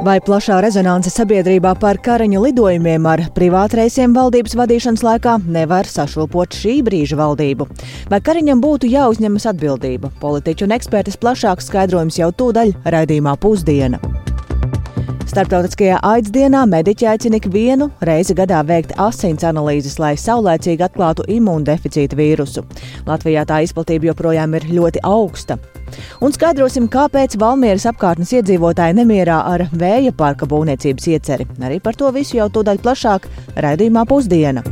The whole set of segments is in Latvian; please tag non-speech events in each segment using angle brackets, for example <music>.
Vai plašā rezonance sabiedrībā par karaņu lidojumiem ar privātreisiem valdības vadīšanas laikā nevar sašūpot šī brīža valdību? Vai karaņam būtu jāuzņemas atbildība? Politiķu un ekspertis plašāks skaidrojums jau tūdaļ raidījumā pusdiena. Starptautiskajā AIDS dienā mediķi aicina ikvienu reizi gadā veikt asins analīzes, lai saulēcīgi atklātu imūndeficīta vīrusu. Latvijā tā izplatība joprojām ir ļoti augsta. Un skaidrosim, kāpēc Valmieras apkārtnes iedzīvotāji nemierā ar vēja parka būvniecības ieceri. Arī par to visu jau tūdaļ plašāk raidījumā pusdiena.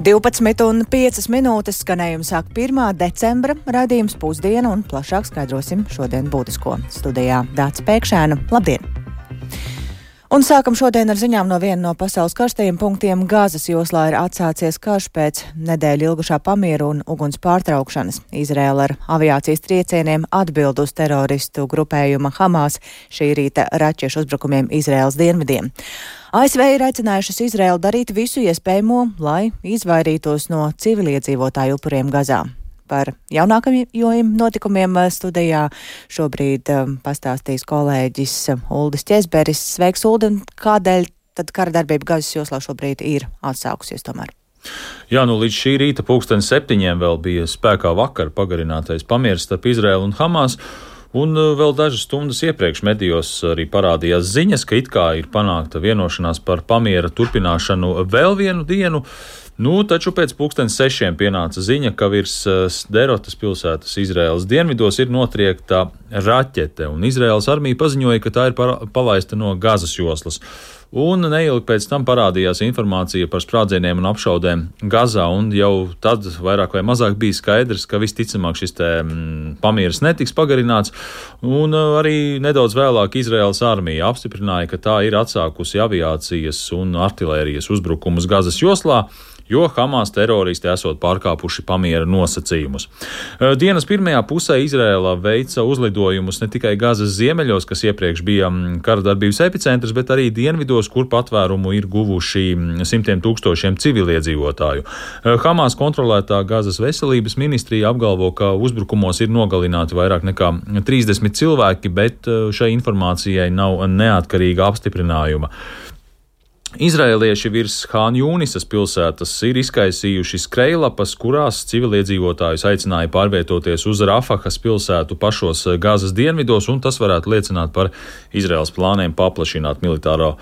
Divpadsmit un piecas minūtes skanējums sāk 1. decembra raidījums pusdiena un plašāk skaidrosim šodien būtisko studijā Dācis Pēkšēna. Labdien! Un sākam šodien ar ziņām no viena no pasaules karstajiem punktiem. Gāzes joslā ir atsācies karš pēc nedēļu ilgušā pamieru un uguns pārtraukšanas. Izrēla ar aviācijas triecieniem atbild uz teroristu grupējuma Hamas šī rīta raķešu uzbrukumiem Izrēlas dienvidiem. ASV ir aicinājušas Izrēlu darīt visu iespējamo, lai izvairītos no civiliedzīvotāju upuriem Gazā. Par jaunākajiem notikumiem eh, studijā šobrīd um, pastāstīs kolēģis eh, Uldis Česberis. Sveiks, Uldi, kādēļ tad kara darbība Gazas joslā šobrīd ir atsākusies tomēr? Jā, nu līdz šī rīta pulksten septiņiem vēl bija spēkā vakar pagarinātais pamieris starp Izraēlu un Hamas. Un vēl dažas stundas iepriekš medijos arī parādījās ziņas, ka it kā ir panākta vienošanās par pamiera turpināšanu vēl vienu dienu. Nu, taču pēc pusdienas sešiem pienāca ziņa, ka virs eh, Derotas pilsētas Izraēlas dienvidos ir notriekta raķete, un Izraēlas armija paziņoja, ka tā ir palaista no Gazas joslas. Un neilgi pēc tam parādījās informācija par sprādzieniem un apšaudēm Gazā, un jau tad vairāk vai mazāk bija skaidrs, ka visticamāk šis te mm, pamieris netiks pagarināts, un eh, arī nedaudz vēlāk Izraēlas armija apstiprināja, ka tā ir atsākusi aviācijas un artilērijas uzbrukumus Gazas joslā jo Hamas teroristi esot pārkāpuši pamiera nosacījumus. Dienas pirmajā pusē Izrēla veica uzlidojumus ne tikai Gazas ziemeļos, kas iepriekš bija kara darbības epicentrs, bet arī dienvidos, kur patvērumu ir guvuši simtiem tūkstošiem civiliedzīvotāju. Hamas kontrolētā Gazas veselības ministrija apgalvo, ka uzbrukumos ir nogalināti vairāk nekā 30 cilvēki, bet šai informācijai nav neatkarīga apstiprinājuma. Izraelieši virs Hāņūnisas pilsētas ir izkaisījuši skrejlapas, kurās civiliedzīvotājus aicināja pārvietoties uz Rafahas pilsētu pašos Gāzes dienvidos, un tas varētu liecināt par Izraels plāniem paplašināt militāro,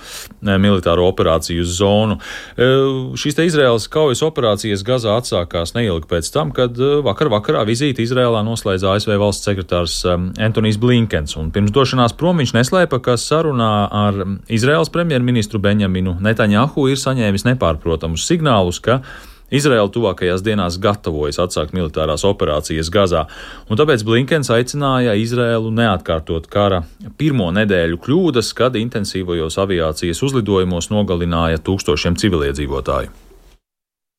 militāro operāciju zonu. E, šīs te Izraels kaujas operācijas Gazā atsākās neilgi pēc tam, kad vakar vakarā vizīti Izrēlā noslēdza ASV valsts sekretārs Antonijs Blinkens, un pirms došanās prom viņš neslēpa, ka sarunā ar Izraels premjerministru Benjaminu Netanjahu ir saņēmis nepārprotamus signālus, ka Izraela tuvākajās dienās gatavojas atsākt militārās operācijas Gazā, un tāpēc Blinkens aicināja Izraelu neatkārtot kara pirmo nedēļu kļūdas, kad intensīvajos aviācijas uzlidojumos nogalināja tūkstošiem civiliedzīvotāju.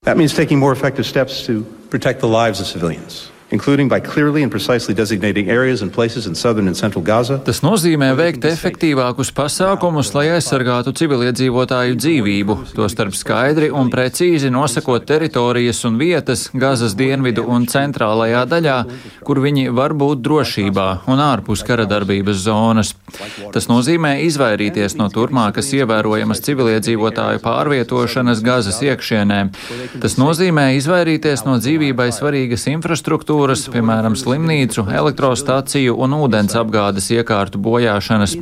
That means taking more effective steps to protect the lives of civilians including by clearly and precisely designating areas and places in southern and central Gaza. Tas nozīmē veikt efektīvākus pasākumus, lai aizsargātu civiliedzīvotāju dzīvību, tostarp skaidri un precīzi nosakot teritorijas un vietas Gazas dienvidu un centrālajā daļā, kur viņi var būt drošībā un ārpus kara darbības zonas. Tas nozīmē izvairīties no turpmākas ievērojamas civiliedzīvotāju pārvietošanas Gazas iekšienē. Tas nozīmē izvairīties no dzīvībai svarīgas infrastruktūras infrastruktūras, piemēram, slimnīcu, elektrostaciju un ūdens apgādes iekārtu bojāšanas.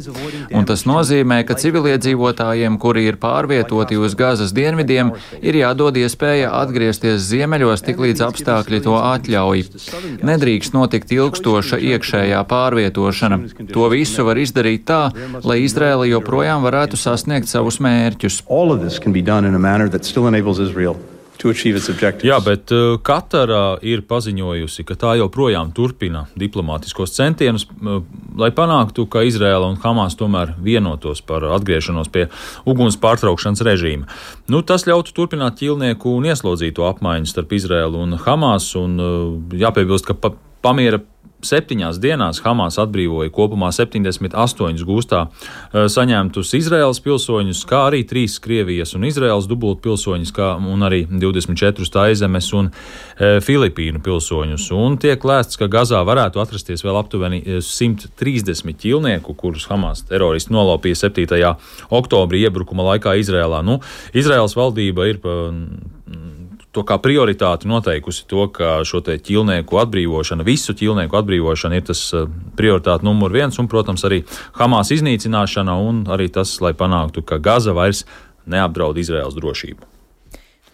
Un tas nozīmē, ka civiliedzīvotājiem, kuri ir pārvietoti uz Gazas dienvidiem, ir jādod iespēja atgriezties ziemeļos tik līdz apstākļi to atļauj. Nedrīkst notikt ilgstoša iekšējā pārvietošana. To visu var izdarīt tā, lai Izraela joprojām varētu sasniegt savus mērķus. Jā, bet uh, Katara ir paziņojusi, ka tā joprojām turpina diplomātiskos centienus, lai panāktu, ka Izraela un Hamas tomēr vienotos par atgriešanos pie uguns pārtraukšanas režīma. Nu, tas ļautu turpināt ķīlnieku un ieslodzīto apmaiņu starp Izraelu un Hamas, un uh, jāpiebilst, ka pamiera septiņās dienās Hamas atbrīvoja kopumā 78 gūstā eh, saņemtus Izraels pilsoņus, kā arī 3 Krievijas un Izraels dubultpilsoņus, kā arī 24 Taizemes un e, Filipīnu pilsoņus. Un tiek lēsts, ka Gazā varētu atrasties vēl aptuveni 130 ķilnieku, kurus Hamas teroristi nolaupīja 7. oktobrī iebrukuma laikā Izrēlā. Nu, Izraels valdība ir to kā prioritāti noteikusi to, ka šo ķilnieku atbrīvošana, visu ķilnieku atbrīvošana ir tas eh, prioritāte numur viens, un, protams, arī Hamas iznīcināšana un arī tas, lai panāktu, ka Gaza vairs neapdraud Izraels drošību.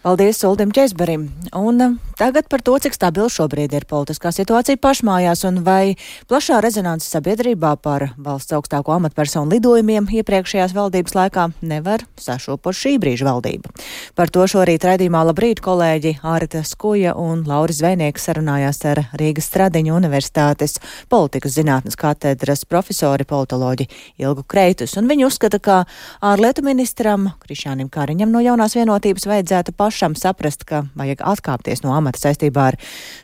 Paldies Uldim Česberim. Un uh, tagad par to, cik stabila šobrīd ir politiskā situācija pašmājās un vai plašā rezonanse sabiedrībā par valsts augstāko amatpersonu lidojumiem iepriekšējās valdības laikā nevar sašopot šī brīža valdība. Par to šorīt raidījumā labrīt kolēģi Ārita Skuja un Lauris Zvejnieks sarunājās ar Rīgas Stradiņu universitātes politikas zinātnes katedras profesori politoloģi Ilgu Kreitus. Un viņi uzskata, ka ārlietu ministram Krišānim Kariņam no jaunās vienotības vajadzētu pašu pašam saprast, ka vajag atkāpties no amata saistībā ar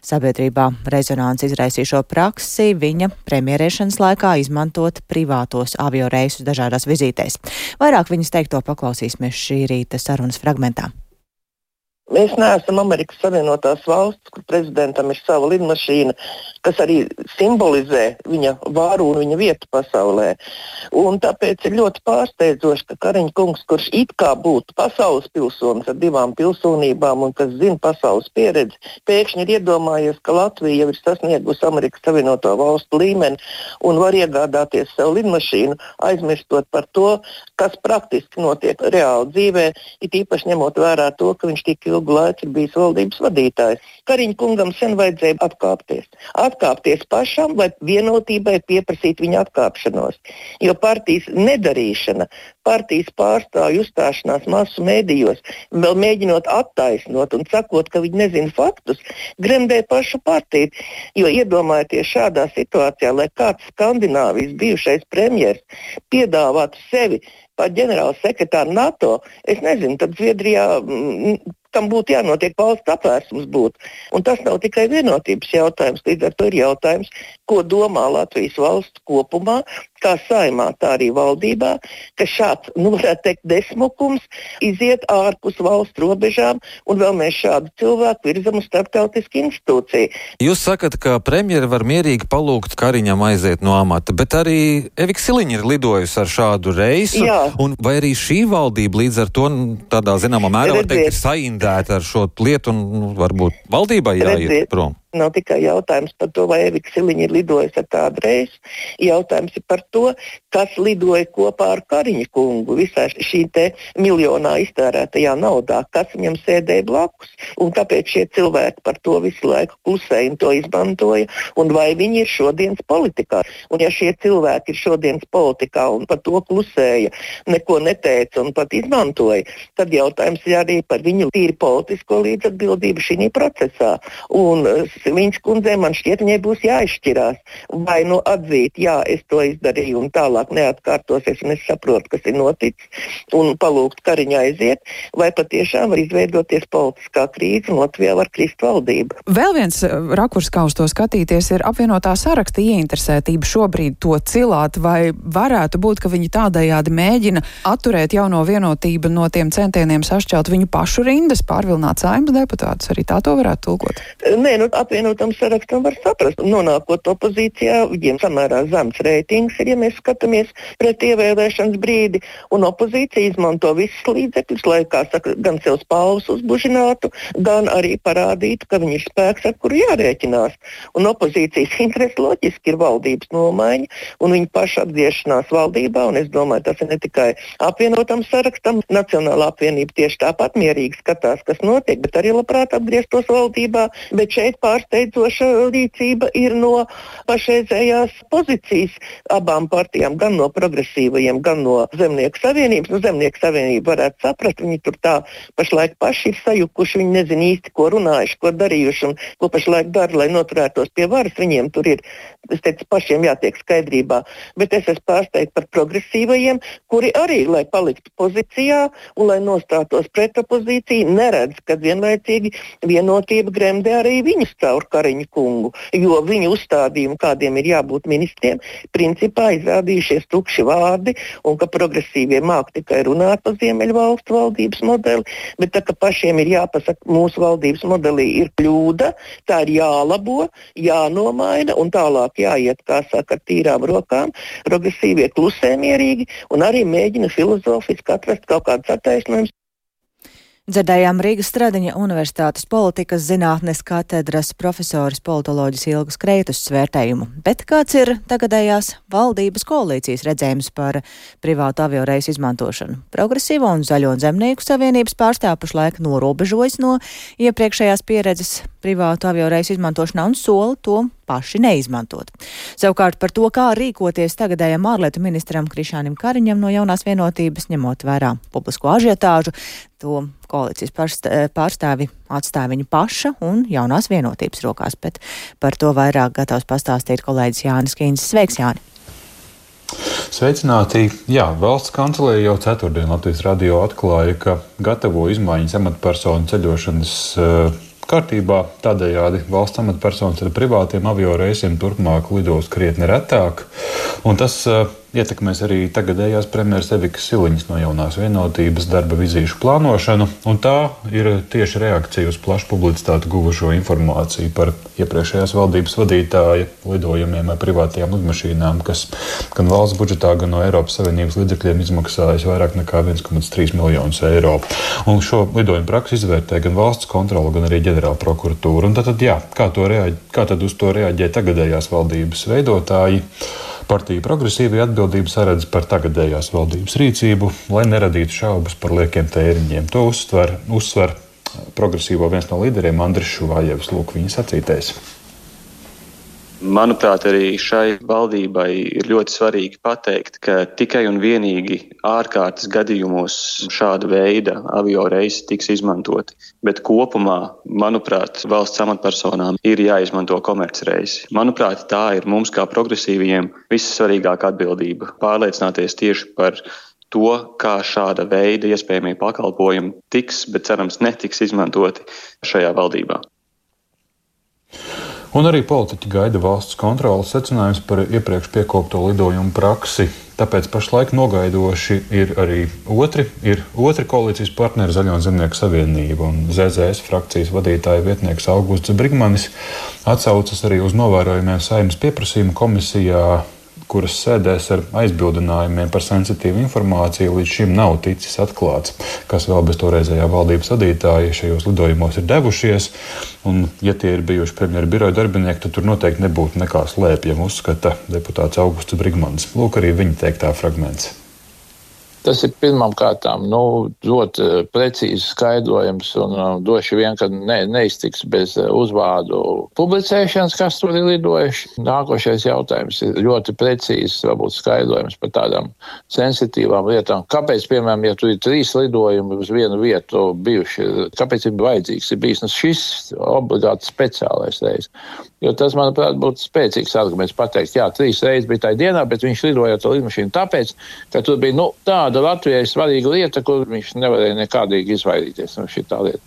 sabiedrībā rezonanci izraisīšo praksi viņa premjerēšanas laikā izmantot privātos avio reisus dažādās vizītēs. Vairāk viņas teikto paklausīsimies šī rīta sarunas fragmentā. Mēs neesam Amerikas Savienotās valsts, kur prezidentam ir sava lidmašīna, kas arī simbolizē viņa vāru un viņa vietu pasaulē. Un tāpēc ir ļoti pārsteidzoši, ka Kariņš kungs, kurš it kā būtu pasaules pilsonis ar divām pilsonībām un kas zina pasaules pieredzi, pēkšņi ir iedomājies, ka Latvija jau ir sasniegusi Amerikas Savienoto valstu līmeni un var iegādāties sev lidmašīnu, aizmirstot par to, kas praktiski notiek reāli dzīvē, it īpaši ņemot vērā to, ka viņš tik ilgi ilgu laiku ir bijis valdības vadītājs. Kariņa kungam sen vajadzēja atkāpties. Atkāpties pašam, lai vienotībai pieprasītu viņa atkāpšanos. Jo partijas nedarīšana, partijas pārstāvju uzstāšanās masu mēdījos, vēl mēģinot attaisnot un sakot, ka viņi nezina faktus, gremdē pašu partiju. Jo iedomājieties šādā situācijā, lai kāds Skandināvijas bijušais premjerministrs piedāvātu sevi par ģenerālu sekretāru NATO, es nezinu, tad Zviedrijā tam būtu jānotiek valsts apvērsums. Būt. Un tas nav tikai vienotības jautājums, līdz ar to ir jautājums, ko domā Latvijas valsts kopumā, kā saimā, tā arī valdībā, ka šāds, nu, varētu teikt, desmukums iziet ārpus valsts robežām, un vēl mēs šādu cilvēku virzam uz starptautisku institūciju. Jūs sakat, ka premjeri var mierīgi palūgt Kariņam aiziet no amata, bet arī Evika Siliņa ir lidojusi ar šādu reisu, Jā. un vai arī šī valdība līdz ar to tādā zināmā mērā var teikt, ir saindēta ar šo lietu, un nu, varbūt valdībai jāiet prom? Nav tikai jautājums par to, vai Evika Siliņa ir lidojusi ar tādu reizi. Jautājums ir par to, kas lidoja kopā ar Kariņu kungu visā šī miljonā iztērētajā naudā, kas viņam sēdēja blakus. Un kāpēc šie cilvēki par to visu laiku klusēja un to izmantoja, un vai viņi ir šodienas politikā. Un ja šie cilvēki ir šodienas politikā un par to klusēja, neko neteica un pat izmantoja, tad jautājums ir arī par viņu tīri politisko līdzatbildību šī procesā. Un, Viņas kundzei man šķiet, viņai būs jāizšķirās. Vai nu atzīt, jā, es to izdarīju un tālāk neatkārtosies, un es saprotu, kas ir noticis, un palūgt kariņā aiziet, vai patiešām var izveidoties politiskā krīze un Latvijā var krist valdība. Vēl viens eh, rakurs, kā uz to skatīties, ir apvienotā saraksta ieinteresētība šobrīd to cilāt, vai varētu būt, ka viņi tādējādi mēģina atturēt jauno vienotību no tiem centieniem sašķelt viņu pašu rindas, pārvilināt saimnes deputātus. Arī tā to varētu tulkot. Nē, nu, apvienotam sarakstam var saprast. Nonākot opozīcijā, viņiem samērā zems reitings ir, ja mēs skatāmies pret ievēlēšanas brīdi, un opozīcija izmanto visus līdzekļus, lai, kā saka, gan sev spālus uzbužinātu, gan arī parādītu, ka viņi ir spēks, ar kuru jārēķinās. Un opozīcijas <laughs> interesi loģiski ir valdības nomaiņa un viņa paša atgriešanās valdībā, un es domāju, tas ir ne tikai apvienotam sarakstam, Nacionālā apvienība tieši tāpat mierīgi skatās, kas notiek, bet arī labprāt atgrieztos valdībā, bet šeit pār pārsteidzoša rīcība ir no pašreizējās pozīcijas abām partijām, gan no progresīvajiem, gan no Zemnieku savienības. Nu, Zemnieku savienība varētu saprast, viņi tur tā pašlaik paši ir sajukuši, viņi nezina īsti, ko runājuši, ko darījuši un ko pašlaik dara, lai noturētos pie varas. Viņiem tur ir, es teicu, pašiem jātiek skaidrībā. Bet es esmu pārsteigts par progresīvajiem, kuri arī, lai paliktu pozīcijā un lai nostātos pret opozīciju, neredz, ka vienlaicīgi vienotība gremdē arī viņus tā caur Kariņu kungu, jo viņu uzstādījumu, kādiem ir jābūt ministriem, principā izrādījušies tukši vārdi, un ka progresīvie māk tikai runāt par Ziemeļvalstu valdības modeli, bet tā, ka pašiem ir jāpasaka, mūsu valdības modelī ir kļūda, tā ir jālabo, jānomaina un tālāk jāiet, kā saka, ar tīrām rokām. Progresīvie klusē mierīgi un arī mēģina filozofiski atrast kaut kādus attaisnojumus. Dzirdējām Rīgas Stradiņa Universitātes politikas zinātnes katedras profesoras politoloģijas Ilgas Kreitus svērtējumu. Bet kāds ir tagadējās valdības koalīcijas redzējums par privātu avioreisu izmantošanu? Progresīvo un Zaļo zemnieku savienības pārstāv pašlaik norobežojas no iepriekšējās pieredzes privātu avioreisu izmantošanā un sola to paši neizmantot. Savukārt par to, kā rīkoties tagadējam ārlietu ministram Krišānam Kariņam no jaunās vienotības, ņemot vērā publisko ažiotāžu, to koalīcijas pārstāvi atstāja viņa paša un jaunās vienotības rokās, bet par to vairāk gatavs pastāstīt kolēģis Jānis Kīns. Sveiks, Jāni! Sveicināti! Jā, valsts kancelēja jau ceturtdien Latvijas radio atklāja, ka gatavo izmaiņas amatpersonu ceļošanas uh, kārtībā. Tādējādi valsts amatpersonas ar privātiem avio reisiem turpmāk lidos krietni retāk. Tas uh, ietekmēs arī tagadējās premjeras Evikas Siliņas no jaunās vienotības darba vizīšu plānošanu, un tā ir tieši reakcija uz plašu publicitāti guvušo informāciju par iepriekšējās valdības vadītāja lidojumiem ar privātajām lidmašīnām, kas gan valsts budžetā, gan no Eiropas Savienības līdzekļiem izmaksājas vairāk nekā 1,3 miljonus eiro. Un šo lidojumu praksi izvērtē gan valsts kontrole, gan arī ģenerāla prokuratūra. Un tad jā, kā, reaģ, kā tad uz to reaģē tagadējās valdības veidotāji? Partija progresīvi atbildību saredz par tagadējās valdības rīcību, lai neradītu šaubas par liekiem tēriņiem. To uztver, uzsver progresīvo viens no līderiem Andris Šuvājevs. Lūk, viņa sacītais. Manuprāt, arī šai valdībai ir ļoti svarīgi pateikt, ka tikai un vienīgi ārkārtas gadījumos šāda veida avio reisi tiks izmantoti. Bet kopumā, manuprāt, valsts amatpersonām ir jāizmanto komercreisi. Manuprāt, tā ir mums kā progresīviem vissvarīgākā atbildība - pārliecināties tieši par to, kā šāda veida iespējamie pakalpojumi tiks, bet cerams netiks izmantoti šajā valdībā. Un arī politiķi gaida valsts kontrolas secinājums par iepriekš piekopto lidojumu praksi. Tāpēc pašlaik nogaidoši ir arī otri, ir otri koalīcijas partneri Zaļo zemnieku savienība. Un ZZS frakcijas vadītāja vietnieks Augusts Brigmanis atsaucas arī uz novērojumiem saimnes pieprasījuma komisijā kuras sēdēs ar aizbildinājumiem par sensitīvu informāciju, līdz šim nav ticis atklāts, kas vēl bez toreizējā valdības vadītāja šajos lidojumos ir devušies. Un, ja tie ir bijuši premjeras biroja darbinieki, tad tur noteikti nebūtu nekā slēpjama, uzskata deputāts Augusts Brigmans. Lūk, arī viņa teiktā fragments. Tas ir pirmām kārtām nu, ļoti eh, precīzi skaidrojums un uh, droši vien, ka ne, neiztiks bez eh, uzvārdu publicēšanas, kas tur ir lidojuši. Nākošais jautājums ir ļoti precīzs, varbūt skaidrojums par tādām sensitīvām lietām. Kāpēc, piemēram, ja tur ir trīs lidojumi uz vienu vietu bijuši, kāpēc ir vajadzīgs ir bijis nu, šis obligāti speciālais reizes? Jo tas, manuprāt, būtu spēcīgs arguments pateikt, jā, trīs reizes bija tā dienā, bet viņš lidoja ar to lidmašīnu tāpēc, ka tur bija nu, tāda Latvijai svarīga lieta, kur viņš nevarēja nekādīgi izvairīties no šī tā lieta.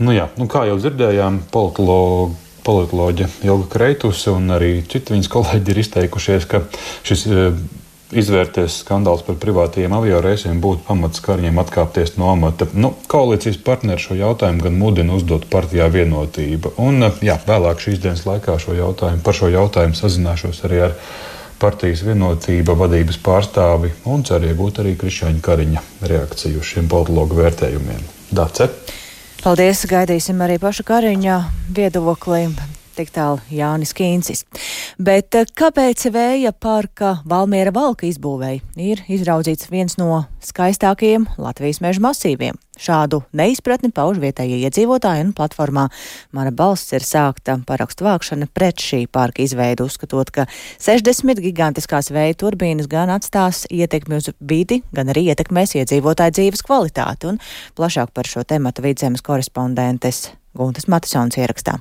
Nu jā, nu kā jau dzirdējām, politologi politoloģe Ilga Kreitusi un arī citi viņas kolēģi ir izteikušies, ka šis izvērties skandāls par privātajiem avioreisiem, būtu pamats Kariņam atkāpties no amata. Nu, koalīcijas partneri šo jautājumu gan mudina uzdot partijā vienotība. Un, jā, vēlāk šīs dienas laikā šo jautājumu, par šo jautājumu sazināšos arī ar partijas vienotība vadības pārstāvi un ceru iegūt arī Krišāņa Kariņa reakciju uz šiem politologu vērtējumiem. Dace! Paldies! Gaidīsim arī pašu Kariņa viedokli tik tālu Jānis Kīncis. Bet eh, kāpēc vēja parka Valmiera valka izbūvēja ir izraudzīts viens no skaistākajiem Latvijas meža masīviem? Šādu neizpratni pauž vietējie iedzīvotāji un platformā Mana balss ir sākta parakstu vākšana pret šī parka izveidu, uzskatot, ka 60 gigantiskās vēja turbīnas gan atstās ietekmi uz vidi, gan arī ietekmēs iedzīvotāju dzīves kvalitāti. Un plašāk par šo tematu vidzemes korespondentes Guntas Matisons ierakstā.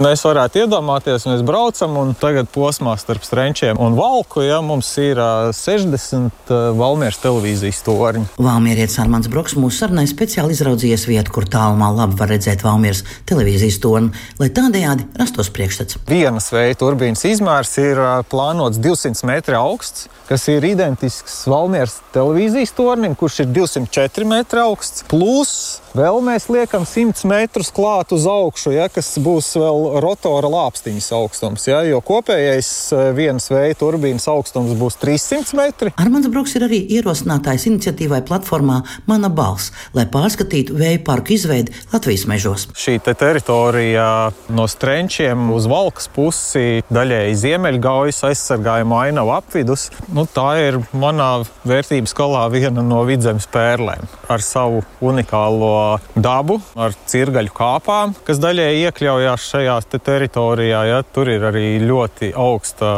Mēs varētu iedomāties, mēs braucam un tagad posmā starp Strenčiem un Valku ja, mums ir 60 Valmieras televīzijas torņi. Valmierietis Armāns Broks mūsu sarunai speciāli izraudzījies vietu, kur tālumā labi var redzēt Valmieras televīzijas torni, lai tādējādi rastos priekšstats. Vienas veida turbīnas izmērs ir plānots 200 metri augsts kas ir identisks Valmieras televīzijas tornim, kurš ir 204 metri augsts. Plus vēl mēs liekam 100 metrus klāt uz augšu, ja, kas būs vēl rotora lāpstiņas augstums. Ja, jo kopējais eh, vienas vēja turbīnas augstums būs 300 metri. Armāns Bruks ir arī ierosinātājs iniciatīvai platformā Mana balss, lai pārskatītu vēja parku izveidi Latvijas mežos. Šī te teritorija no strenčiem uz valkas pusi daļēji ziemeļgaujas aizsargājuma ainavu apvidus. Nu, tā ir manā vērtības skalā viena no vidzemes pērlēm. Ar savu unikālo dabu, ar cirgaļu kāpām, kas daļēji iekļaujās šajā te teritorijā. Ja, tur ir arī ļoti augsta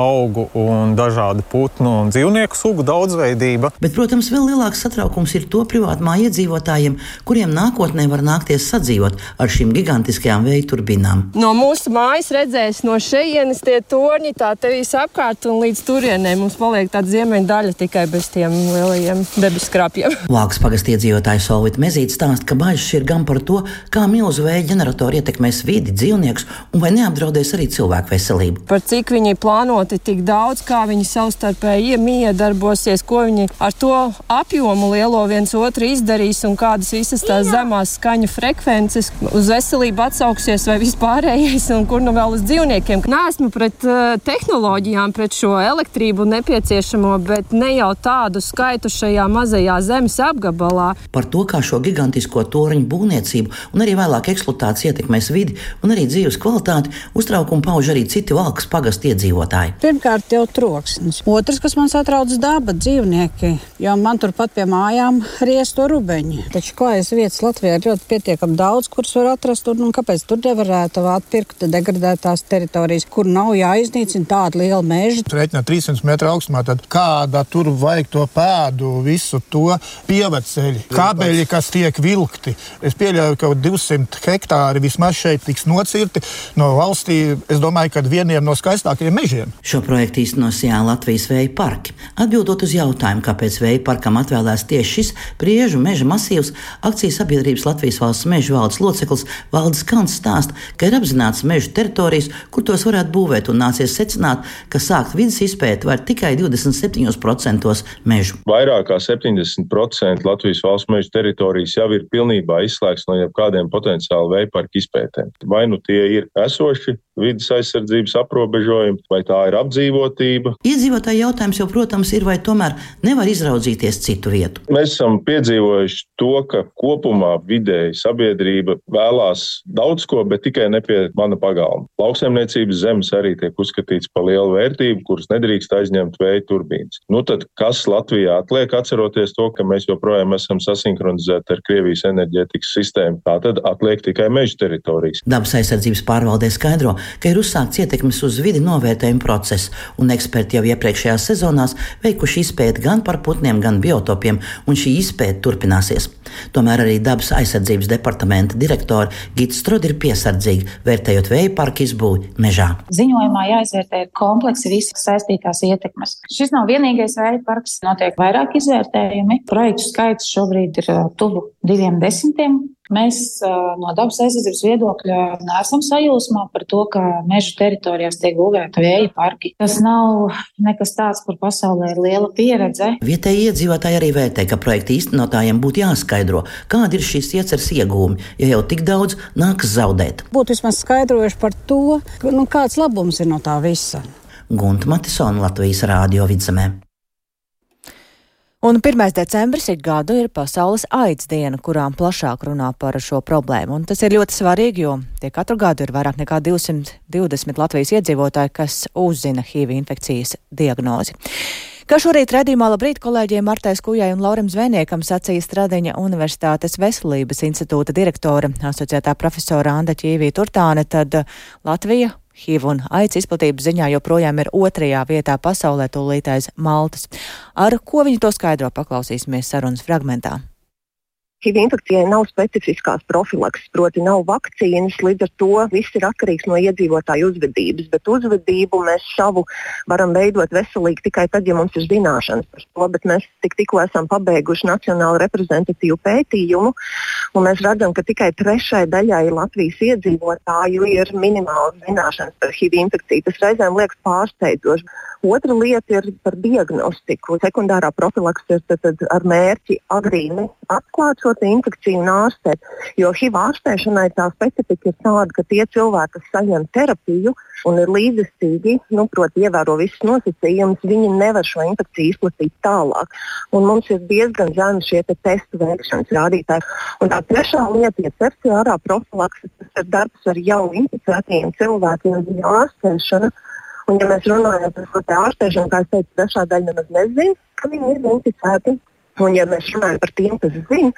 augu un dažādu putnu un dzīvnieku sugu daudzveidība. Bet, protams, vēl lielāks satraukums ir to privātmā iedzīvotājiem, kuriem nākotnē var nākties sadzīvot ar šīm gigantiskajām vēja turbīnām. No mūsu mājas redzēs no šejienes tie torņi tā te visapkārt un līdz turienei mums paliek tāda ziemeņa daļa tikai bez tiem lielajiem debesu skrāpjiem. <laughs> Vāks pagast iedzīvotāja Solvita Mezīte stāsta, ka bažas ir gan par to, kā milzu vēja ģeneratori ietekmēs vidi, dzīvniekus un vai neapdraudēs arī cilvēku veselību. Par cik viņi plānoti tik daudz, kā viņi savstarpēji iedarbosies, ko viņi ar to apjomu lielo viens otru izdarīs un kādas visas tās zemās skaņu frekvences uz veselību atsauksies vai vispārējais un kur nu vēl uz dzīvniekiem. Nē, esmu pret uh, tehnoloģijām, pret šo elektrību nepieciešamo, bet ne jau tādu skaitu šajā mazajā zemes apgabalā. Par to, kā šo gigantisko toriņu būvniecību un arī vēlāk eksploatāciju ietekmēs vidi un arī dzīves kvalitāti, uztraukumu pauž arī citi valkas pagastu iedzīvotāji. Pirmkārt, jau troksnis. Otrs, kas man satrauc, daba dzīvnieki, jo man turpat pie mājām riesto rubeņi. Taču klājas vietas Latvijā ir ļoti pietiekami daudz, kuras var atrast, un, un kāpēc tur nevarētu atpirkt degradētās teritorijas, kur nav jāiznīcina tāda liela meža. Reiķinā 300 metru augstu posmā, tad kāda tur vajag to pēdu, visu to pieveceļi, kabeļi, kas tiek vilkti. Es pieļauju, ka 200 hektāri vismaz šeit tiks nocirti no valstī. Es domāju, ka vieniem no skaistākajiem mežiem. Šo projektu īstenos Jā Latvijas vēja parki. Atbildot uz jautājumu, kāpēc vēja parkam atvēlēts tieši šis priežu meža masīvs, akcijas sabiedrības Latvijas valsts meža valdes loceklis Valdis Kalns stāsta, ka ir apzināts meža teritorijas, kur tos varētu būvēt, un nācies secināt, ka sākt vidas izpēti var tikai 27% mežu. Vairāk kā 70% Latvijas valsts meža teritorijas jau ir pilnībā izslēgts no jebkādiem potenciāli veiparku izpētēm. Vai nu tie ir esoši vidas aizsardzības aprobežojumi, vai tā ir apdzīvotība. Iedzīvotāji jautājums jau, protams, ir, vai tomēr nevar izraudzīties citu vietu. Mēs esam piedzīvojuši to, ka kopumā vidēji sabiedrība vēlās daudz ko, bet tikai ne pie mana pagalma. Lauksaimniecības zemes arī tiek uzskatīts par lielu vērtību, kuras nedrīkst aizņemt vēja turbīnas. Nu tad kas Latvijā atliek, atceroties to, ka mēs joprojām esam sasinhronizēti ar Krievijas enerģētikas sistēmu? Tā tad atliek tikai meža teritorijas. Dabas aizsardzības pārvaldē skaidro, ka ir uzsākts ietekmes uz vidi novērtējuma process, un eksperti jau iepriekšējās sezonās veikuši izpēti gan par putniem, gan biotopiem, un šī izpēta turpināsies. Tomēr arī dabas aizsardzības departamenta direktore Gita Strode ir piesardzīga, vērtējot vēja parku izbūvi mežā. Ziņojumā jāizvērtē kompleksi visas saistītās ietekmes. Šis nav vienīgais vēja parks, notiek vairāk izvērtējumi. Projektu skaits šobrīd ir tuvu diviem desmitiem. Mēs no dabas aizsardzības viedokļa neesam sajūsmā par to, ka meža teritorijās tiek būvēta vēja parki. Tas nav nekas tāds, kur pasaulē ir liela pieredze. Vietēji iedzīvotāji arī vērtē, ka projekta īstenotājiem būtu jāskaidro, kāda ir šīs ieceres iegūmi, ja jau tik daudz nākas zaudēt. Būtu vismaz skaidrojuši par to, nu, kāds labums ir no tā visa. Gunta Matisona Latvijas Rādio vidzemē. Un 1. decembris ik gadu ir pasaules aids diena, kurām plašāk runā par šo problēmu. Un tas ir ļoti svarīgi, jo tie katru gadu ir vairāk nekā 220 Latvijas iedzīvotāji, kas uzzina HIV infekcijas diagnozi. Kā šorīt redzījumā labrīt kolēģiem Martais Kujai un Laurim Zvēniekam sacīja Stradiņa Universitātes veselības institūta direktore, asociētā profesora Anda Ķīvī Turtāne, tad Latvija HIV un aids izplatības ziņā joprojām ir otrajā vietā pasaulē tūlīt aiz Maltas. Ar ko viņi to skaidro, paklausīsimies sarunas fragmentā. HIV infekcijai nav specifiskās profilakses, proti, nav vakcīnas. Līdz ar to viss ir atkarīgs no iedzīvotāju uzvedības. Bet uzvedību mēs šavu varam veidot veselīgi tikai tad, ja mums ir zināšanas par to. Bet mēs tik, tikko esam pabeiguši nacionālu reprezentatīvu pētījumu, un mēs redzam, ka tikai trešai daļai Latvijas iedzīvotāju ir minimālas zināšanas par HIV infekciju. Tas reizēm liekas pārsteidzoši. Otra lieta ir par diagnostiku. Sekundārā profilakse ir ar mērķi agrīni atklāt šo infekciju un ārstēt. Jo HIV ārstēšanai tā specifika ir tāda, ka tie cilvēki, kas saņem terapiju un ir līdzestīgi, nu, proti, ievēro visus nosacījumus, viņi nevar šo infekciju izplatīt tālāk. Un mums ir diezgan zemi šie te testu veikšanas rādītāji. Un tā trešā lieta ir terciārā profilakse, tas ir darbs ar jau inficētiem cilvēkiem, viņa ārstēšana. Un, ja mēs runājam par šo ārstēšanu, kā es teicu, trešā daļa nemaz nezina, ka viņi ir inficēti. Un, ja mēs runājam par tiem, kas zina,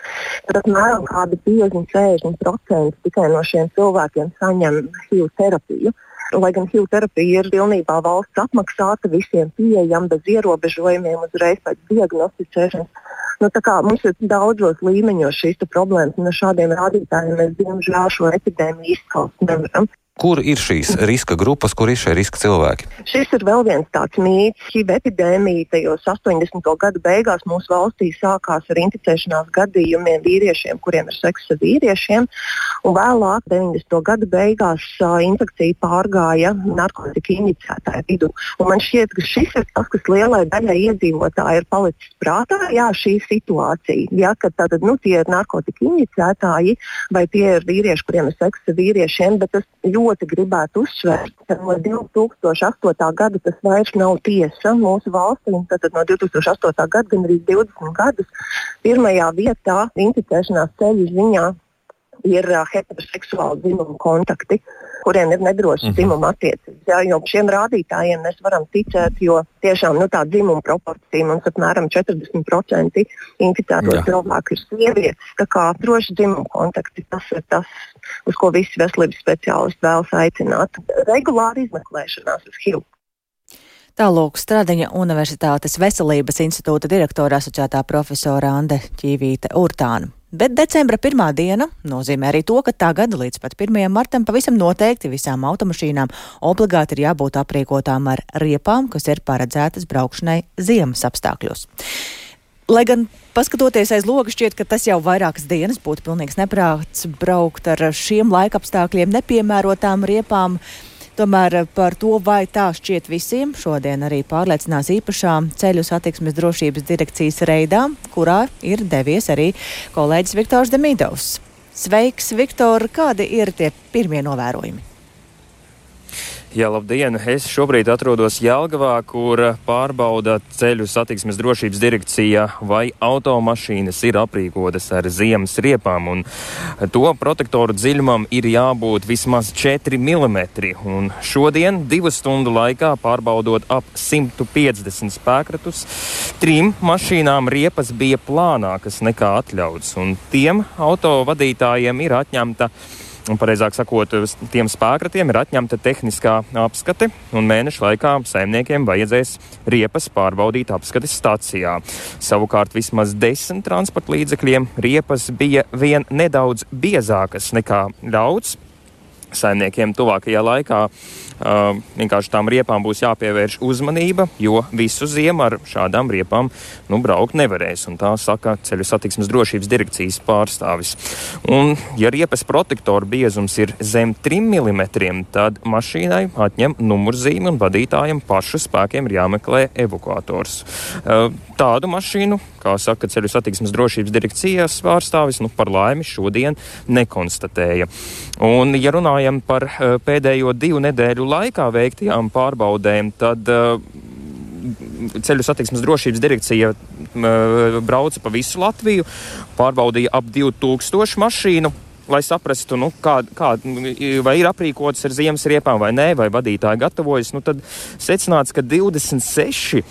tad apmēram 50-60% tikai no šiem cilvēkiem saņem HIV terapiju. Lai gan HIV terapija ir pilnībā valsts apmaksāta, visiem pieejama bez ierobežojumiem, uzreiz pēc diagnosticēšanas. Nu, mums ir daudzos līmeņos šīs problēmas, un ar šādiem rādītājiem mēs diemžēl šo epidēmiju izskaust nevaram. Kur ir šīs riska grupas, kur ir šie riska cilvēki? Šis ir vēl viens tāds mīts. Šī epidēmija tajos 80. gadu beigās mūsu valstī sākās ar inficēšanās gadījumiem vīriešiem, kuriem ir seksa ar vīriešiem. Un vēlāk, 90. gadu beigās, infekcija pārgāja narkotika injicētāju vidū. Un man šķiet, ka šis ir tas, kas lielai daļai iedzīvotāji ir palicis prātā. Jā, šī situācija, ja, kad tātad, nu, tie ir narkotika injicētāji vai tie ir vīrieši, kuriem ir seksa ar vīriešiem, bet tas ļoti ļoti gribētu uzsvērt, ka no 2008. gada tas vairs nav tiesa mūsu valstī. Tātad no 2008. gada gan arī 20 gadus pirmajā vietā inficēšanās ceļu ziņā ir uh, heteroseksuāli dzimuma kontakti, kuriem ir nedrošas mm -hmm. dzimuma attiecības. Jā, jo šiem rādītājiem mēs varam ticēt, jo tiešām nu, tā dzimuma proporcija mums apmēram 40% inficēto cilvēku ir sievietes. Tā kā droši dzimuma kontakti tas ir tas, uz ko visi veselības speciālisti vēlas aicināt. Regulāri izmeklēšanās uz HIV. Tālūk Stradiņa Universitātes veselības institūta direktora asociētā profesora Ande Ķīvīte Urtāna. Bet decembra pirmā diena nozīmē arī to, ka tagad līdz pat 1. martam pavisam noteikti visām automašīnām obligāti ir jābūt aprīkotām ar riepām, kas ir paredzētas braukšanai ziemas apstākļos. Lai gan paskatoties aiz loga, šķiet, ka tas jau vairākas dienas būtu pilnīgs neprāts braukt ar šiem laikapstākļiem nepiemērotām riepām. Tomēr eh, par to, vai tā šķiet visiem, šodien arī pārliecinās īpašā ceļu satiksmes drošības direkcijas reidā, kurā ir devies arī kolēģis Viktors Demidovs. Sveiks, Viktor! Kādi ir tie pirmie novērojumi? Jā, labdien! Es šobrīd atrodos Jelgavā, kur pārbauda ceļu satiksmes drošības direkcija, vai automašīnas ir aprīkotas ar ziemas riepām, un to protektoru dziļumam ir jābūt vismaz 4 mm. Un šodien, divu stundu laikā, pārbaudot ap 150 spēkratus, trim mašīnām riepas bija plānākas nekā atļauts, un tiem autovadītājiem ir atņemta pareizāk sakot, tiem spēkratiem ir atņemta tehniskā apskate, un mēneša laikā saimniekiem vajadzēs riepas pārbaudīt apskates stācijā. Savukārt vismaz desmit transporta līdzekļiem riepas bija vien nedaudz biezākas nekā ļauts. Saimniekiem tuvākajā laikā Uh, vienkārši tām riepām būs jāpievērš uzmanība, jo visu ziemu ar šādām riepām nu, braukt nevarēs. Tā saka ceļu satiksmes drošības direkcijas pārstāvis. Un, ja riepas protektora biezums ir zem 3 mm, tad mašīnai atņem numurzīmi un vadītājiem pašu spēkiem ir jāmeklē evakuators. Uh, tādu mašīnu, kā saka ceļu satiksmes drošības direkcijas pārstāvis, nu, par laimi šodien nekonstatēja. Un, ja runājam par uh, pēdējo divu nedēļu laikā veiktajām pārbaudēm, tad uh, ceļu satiksmes drošības direkcija uh, brauca pa visu Latviju, pārbaudīja ap 2000 mašīnu. Lai saprastu, nu, kā, kā, vai ir aprīkotas ar ziemas riepām vai nē, vai vadītāji gatavojas, nu, tad secināts, ka 26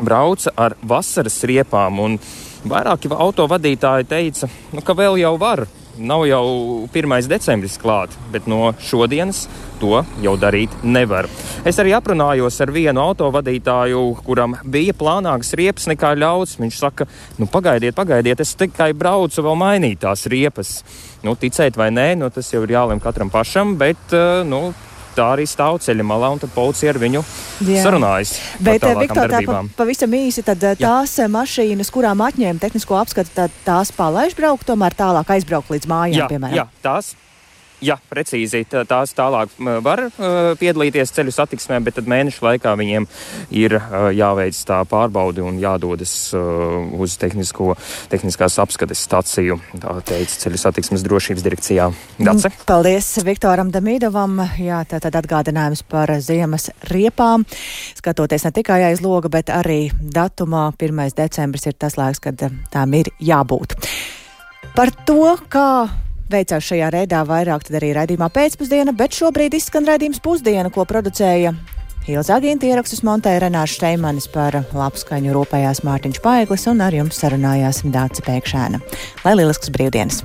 brauca ar vasaras riepām. Vairāki autovadītāji teica, nu, ka vēl jau var nav jau 1. decembris klāt, bet no šodienas to jau darīt nevar. Es arī aprunājos ar vienu autovadītāju, kuram bija plānāks riepas nekā ļauts. Viņš saka, nu pagaidiet, pagaidiet, es tikai braucu vēl mainīt tās riepas. Nu, ticēt vai nē, nu, tas jau ir jālem katram pašam, bet nu, tā arī stāv ceļa malā, un tad policija ar viņu Jā. sarunājas. Bet, eh, Viktor, tā pa, pavisam īsi, tad eh, tās Jā. mašīnas, kurām atņēma tehnisko apskatu, tās palaiž braukt, tomēr tālāk aizbraukt līdz mājām, Jā, piemēram. Jā, tās Jā, precīzi. Tās tālāk var piedalīties ceļu satiksmē, bet tad mēnešu laikā viņiem ir jāveic tā pārbaude un jādodas uz tehnisko, tehniskās apskates staciju, tā teica ceļu satiksmes drošības direkcijā. Dace? Mm, paldies Viktoram Damīdovam. Jā, tā tad atgādinājums par ziemas riepām. Skatoties ne tikai aiz loga, bet arī datumā 1. decembris ir tas laiks, kad tām ir jābūt. Par to, kā veicās šajā rēdā vairāk arī raidījumā pēcpusdiena, bet šobrīd izskan raidījums pusdiena, ko producēja Ilza Agīnta ierakstus montēja Renāša Šteimanis par labskaņu rūpējās Mārtiņš Paiglis un ar jums sarunājās Dāca Pēkšēna. Lai lielisks brīvdienas!